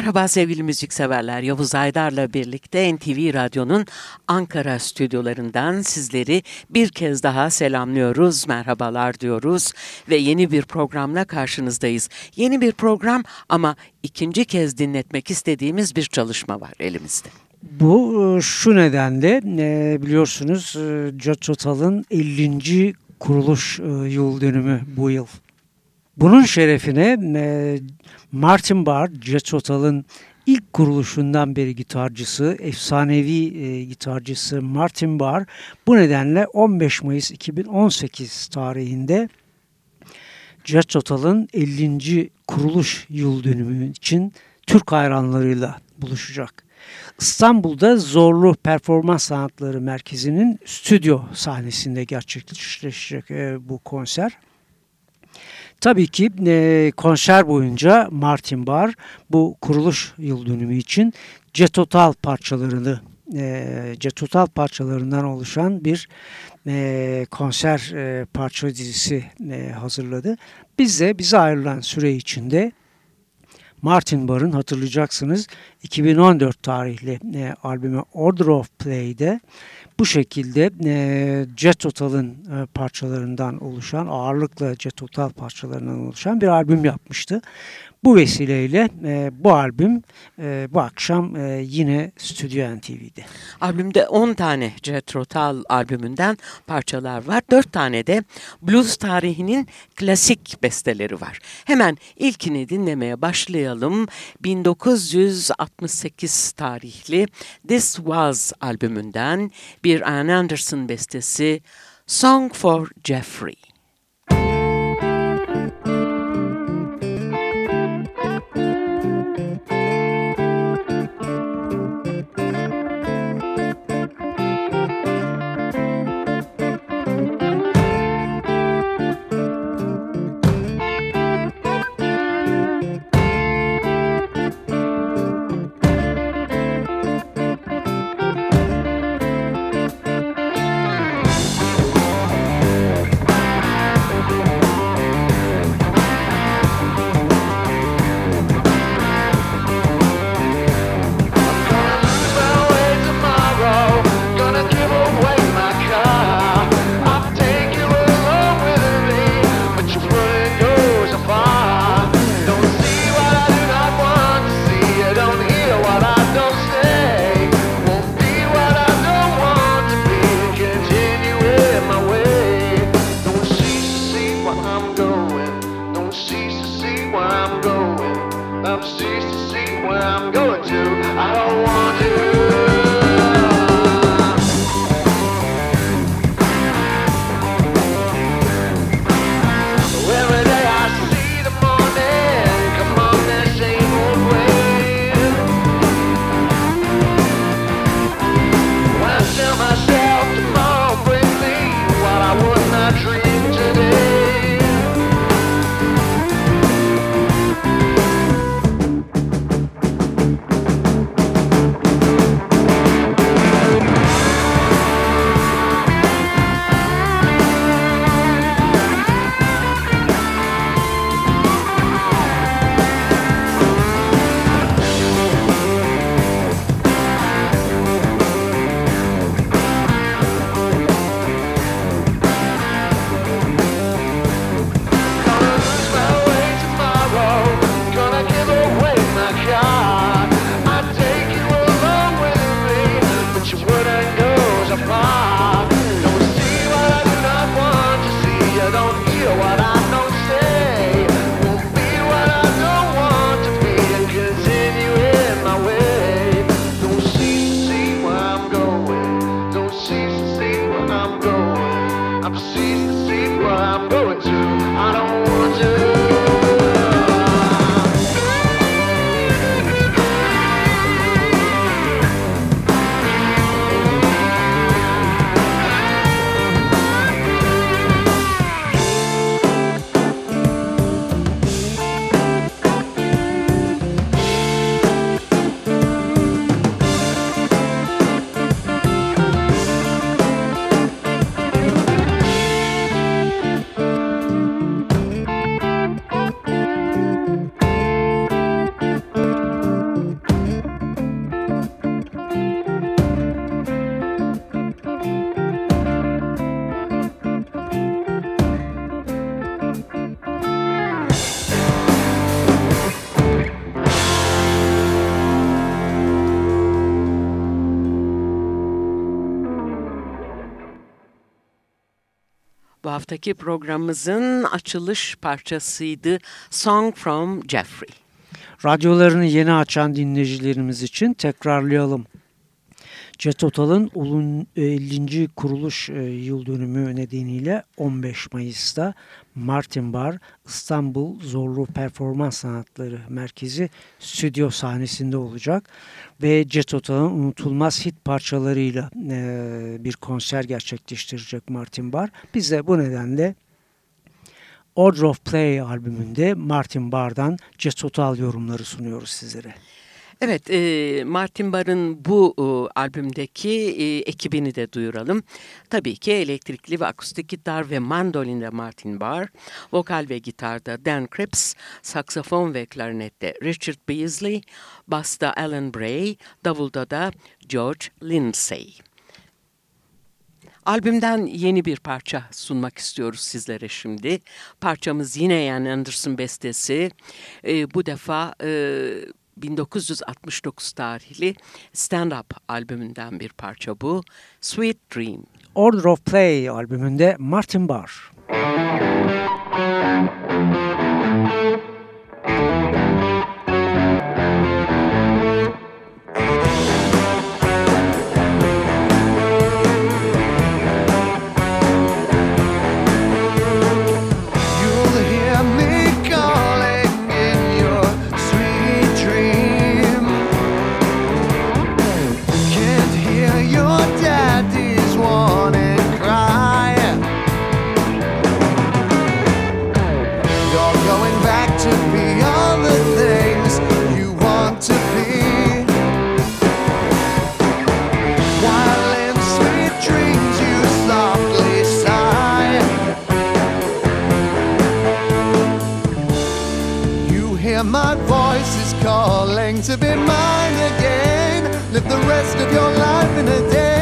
Merhaba sevgili müzikseverler. Yavuz Aydar'la birlikte NTV Radyo'nun Ankara stüdyolarından sizleri bir kez daha selamlıyoruz, merhabalar diyoruz ve yeni bir programla karşınızdayız. Yeni bir program ama ikinci kez dinletmek istediğimiz bir çalışma var elimizde. Bu e, şu nedenle e, biliyorsunuz e, Jet Total'ın 50. kuruluş yıl dönümü bu yıl. Bunun şerefine Martin Barr, Jet Total'ın ilk kuruluşundan beri gitarcısı, efsanevi e, gitarcısı Martin Barr bu nedenle 15 Mayıs 2018 tarihinde Jet Total'ın 50. kuruluş yıl dönümü için Türk hayranlarıyla buluşacak. İstanbul'da Zorlu Performans Sanatları Merkezi'nin stüdyo sahnesinde gerçekleşecek e, bu konser. Tabii ki e, konser boyunca Martin Barr bu kuruluş yıl dönümü için Cetotal parçalarını e, Cetotal parçalarından oluşan bir e, konser e, parça dizisi e, hazırladı. Biz de bize ayrılan süre içinde Martin Barr'ın hatırlayacaksınız 2014 tarihli e, albümü Order of Play'de bu şekilde e, Jet Total'ın e, parçalarından oluşan, ağırlıkla Jet Total parçalarından oluşan bir albüm yapmıştı. Bu vesileyle e, bu albüm e, bu akşam e, yine Stüdyo NTV'de. Albümde 10 tane Jet Rotal albümünden parçalar var. 4 tane de blues tarihinin klasik besteleri var. Hemen ilkini dinlemeye başlayalım. 1968 tarihli This Was albümünden bir Ann Anderson bestesi Song for Jeffrey. Haftaki programımızın açılış parçasıydı Song from Jeffrey. Radyolarını yeni açan dinleyicilerimiz için tekrarlayalım. Jet Total'ın 50. kuruluş e, yıl dönümü nedeniyle 15 Mayıs'ta Martin Bar İstanbul Zorlu Performans Sanatları Merkezi stüdyo sahnesinde olacak ve Jet Total'ın unutulmaz hit parçalarıyla e, bir konser gerçekleştirecek Martin Bar. Biz de bu nedenle Order of Play albümünde Martin Barr'dan Jet Total yorumları sunuyoruz sizlere. Evet, e, Martin Barr'ın bu e, albümdeki e, ekibini de duyuralım. Tabii ki elektrikli ve akustik gitar ve mandolinde Martin Barr, vokal ve gitarda Dan Cripps, saksafon ve klarinette Richard Beasley, basta Alan Bray, davulda da George Lindsay. Albümden yeni bir parça sunmak istiyoruz sizlere şimdi. Parçamız yine Ian Anderson bestesi. E, bu defa... E, 1969 tarihli Stand Up albümünden bir parça bu. Sweet Dream. Order of Play albümünde Martin Barr. To be mine again. Live the rest of your life in a day.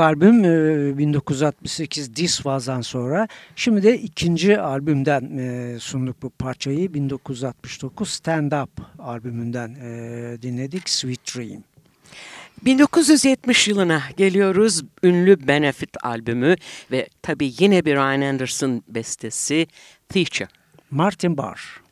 albüm e, 1968 Disvaz'dan sonra şimdi de ikinci albümden e, sunduk bu parçayı 1969 Stand Up albümünden e, dinledik Sweet Dream. 1970 yılına geliyoruz. Ünlü Benefit albümü ve tabii yine bir Ryan Anderson bestesi Teacher. Martin Barr.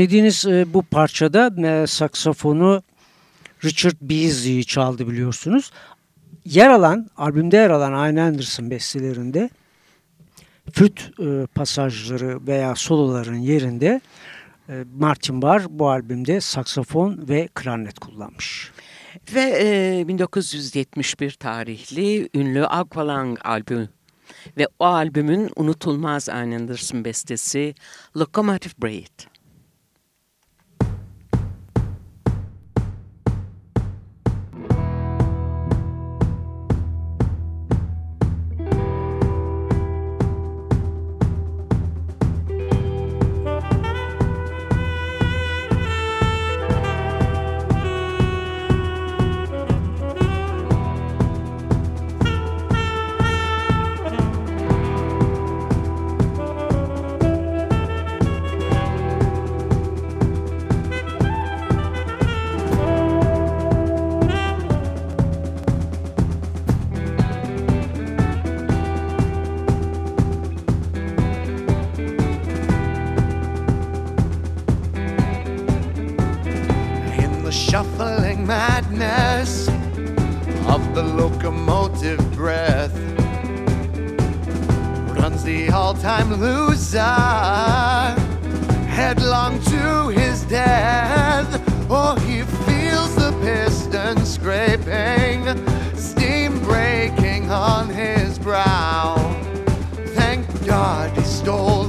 Dinlediğiniz e, bu parçada e, saksafonu Richard Beasley çaldı biliyorsunuz. Yer alan, albümde yer alan Ian Anderson bestelerinde flüt e, pasajları veya soloların yerinde e, Martin Barr bu albümde saksafon ve klarnet kullanmış. Ve e, 1971 tarihli ünlü Aqualung albümü ve o albümün unutulmaz Ian Anderson bestesi Locomotive Breath. All-time loser. Headlong to his death. Oh he feels the piston scraping steam breaking on his brow. Thank god he stole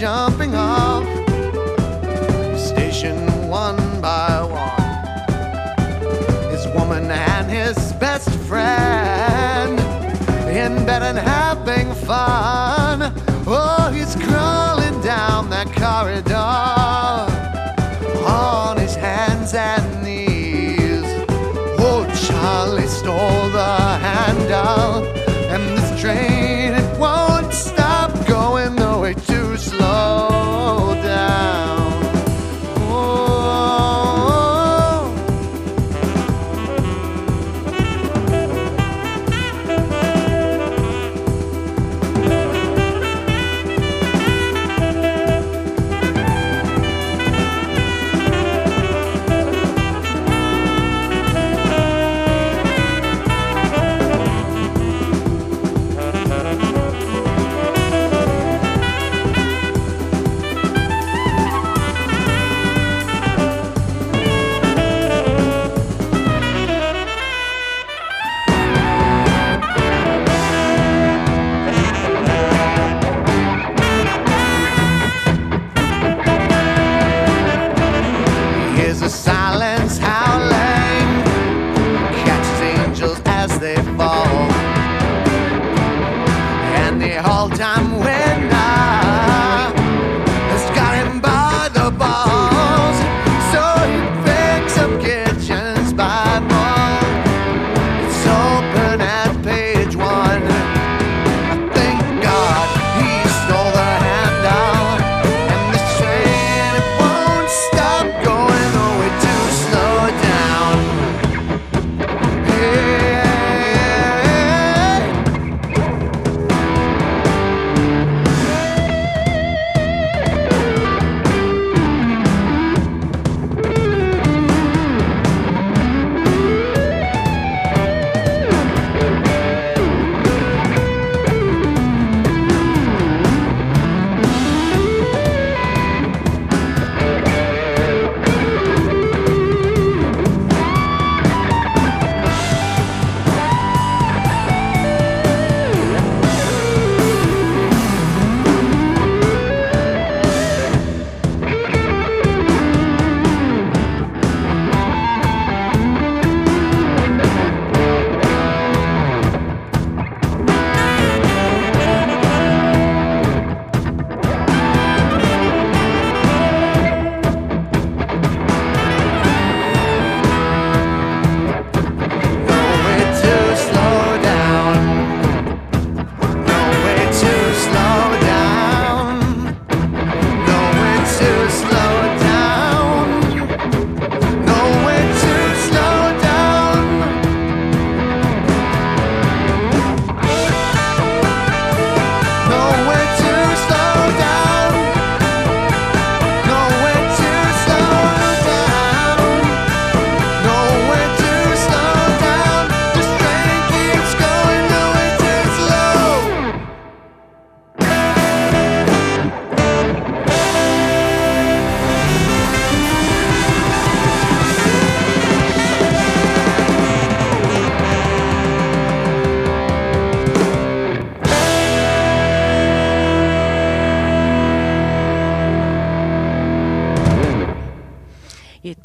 Jump.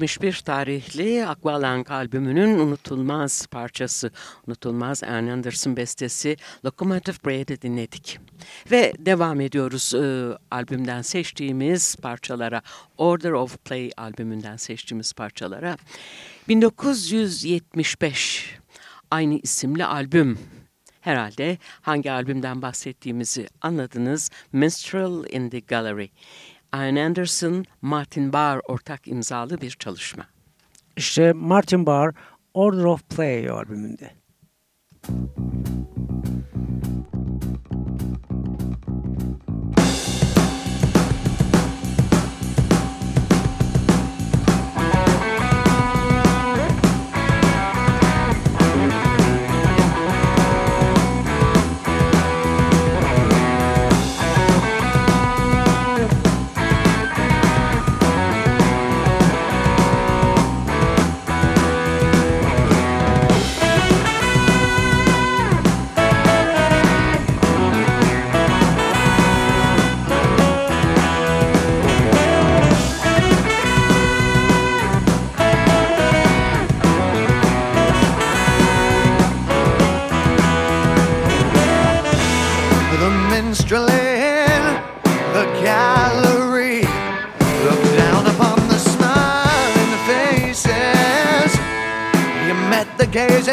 1971 tarihli Aqualung albümünün unutulmaz parçası, unutulmaz Ann Anderson bestesi Locomotive Bread'i dinledik. Ve devam ediyoruz e, albümden seçtiğimiz parçalara, Order of Play albümünden seçtiğimiz parçalara. 1975 aynı isimli albüm Herhalde hangi albümden bahsettiğimizi anladınız. Minstrel in the Gallery. Ian Anderson, Martin Barr ortak imzalı bir çalışma. İşte Martin Barr Order of Play albümünde. the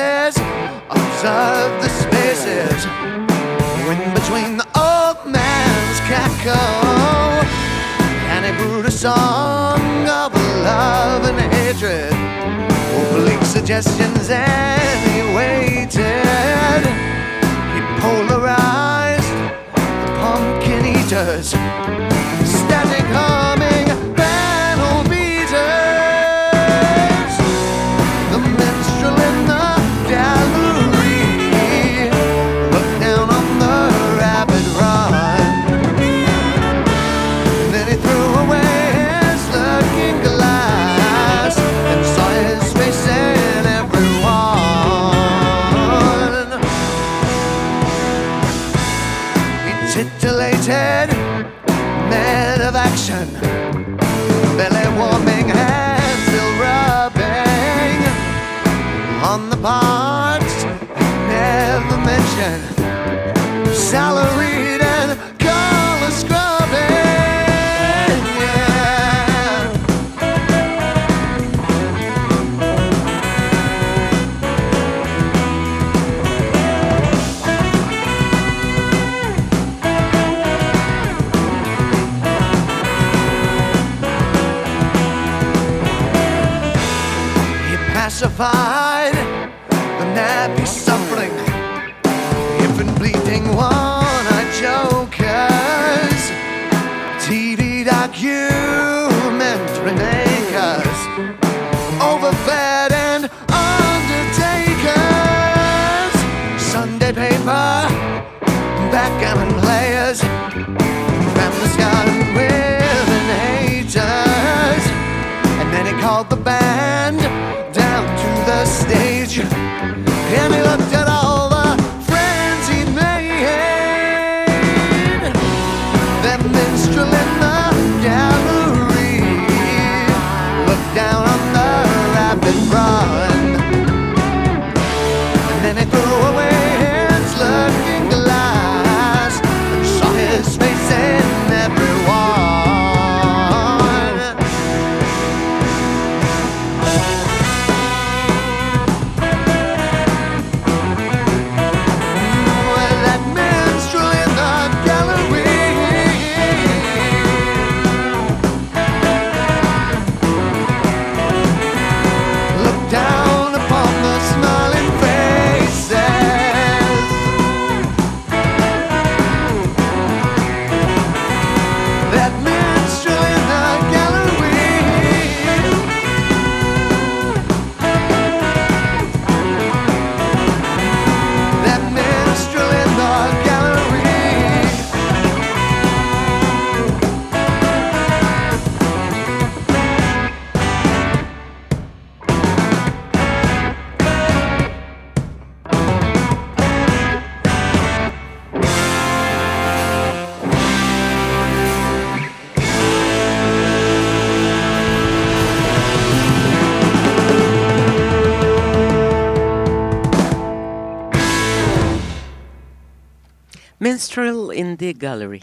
the gazes, observed the spaces. In between the old man's cackle, and a song of love and hatred. Oblique suggestions, and he waited. He polarized the pumpkin eaters, again. Backgammon players, families got women haters. And then he called the band down to the stage. And he looked Gallery.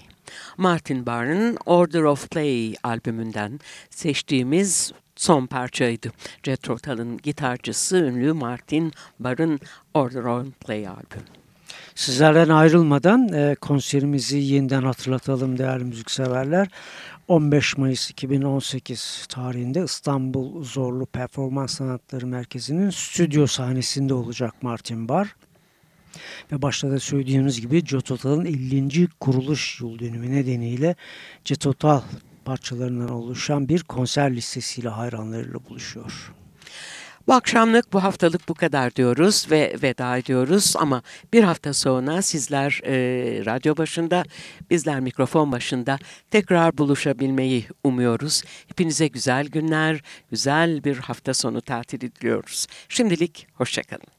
Martin Barr'ın Order of Play albümünden seçtiğimiz son parçaydı. Jethro Tull'ın gitarcısı ünlü Martin Barr'ın Order of Play albümü. Sizlerden ayrılmadan e, konserimizi yeniden hatırlatalım değerli müzikseverler. 15 Mayıs 2018 tarihinde İstanbul Zorlu Performans Sanatları Merkezi'nin stüdyo sahnesinde olacak Martin Bar. Ve başta da söylediğimiz gibi Jototal'ın 50. kuruluş yıl dönümü nedeniyle Jototal parçalarından oluşan bir konser listesiyle hayranlarıyla buluşuyor. Bu akşamlık bu haftalık bu kadar diyoruz ve veda ediyoruz ama bir hafta sonra sizler e, radyo başında bizler mikrofon başında tekrar buluşabilmeyi umuyoruz. Hepinize güzel günler, güzel bir hafta sonu tatili diliyoruz. Şimdilik hoşçakalın.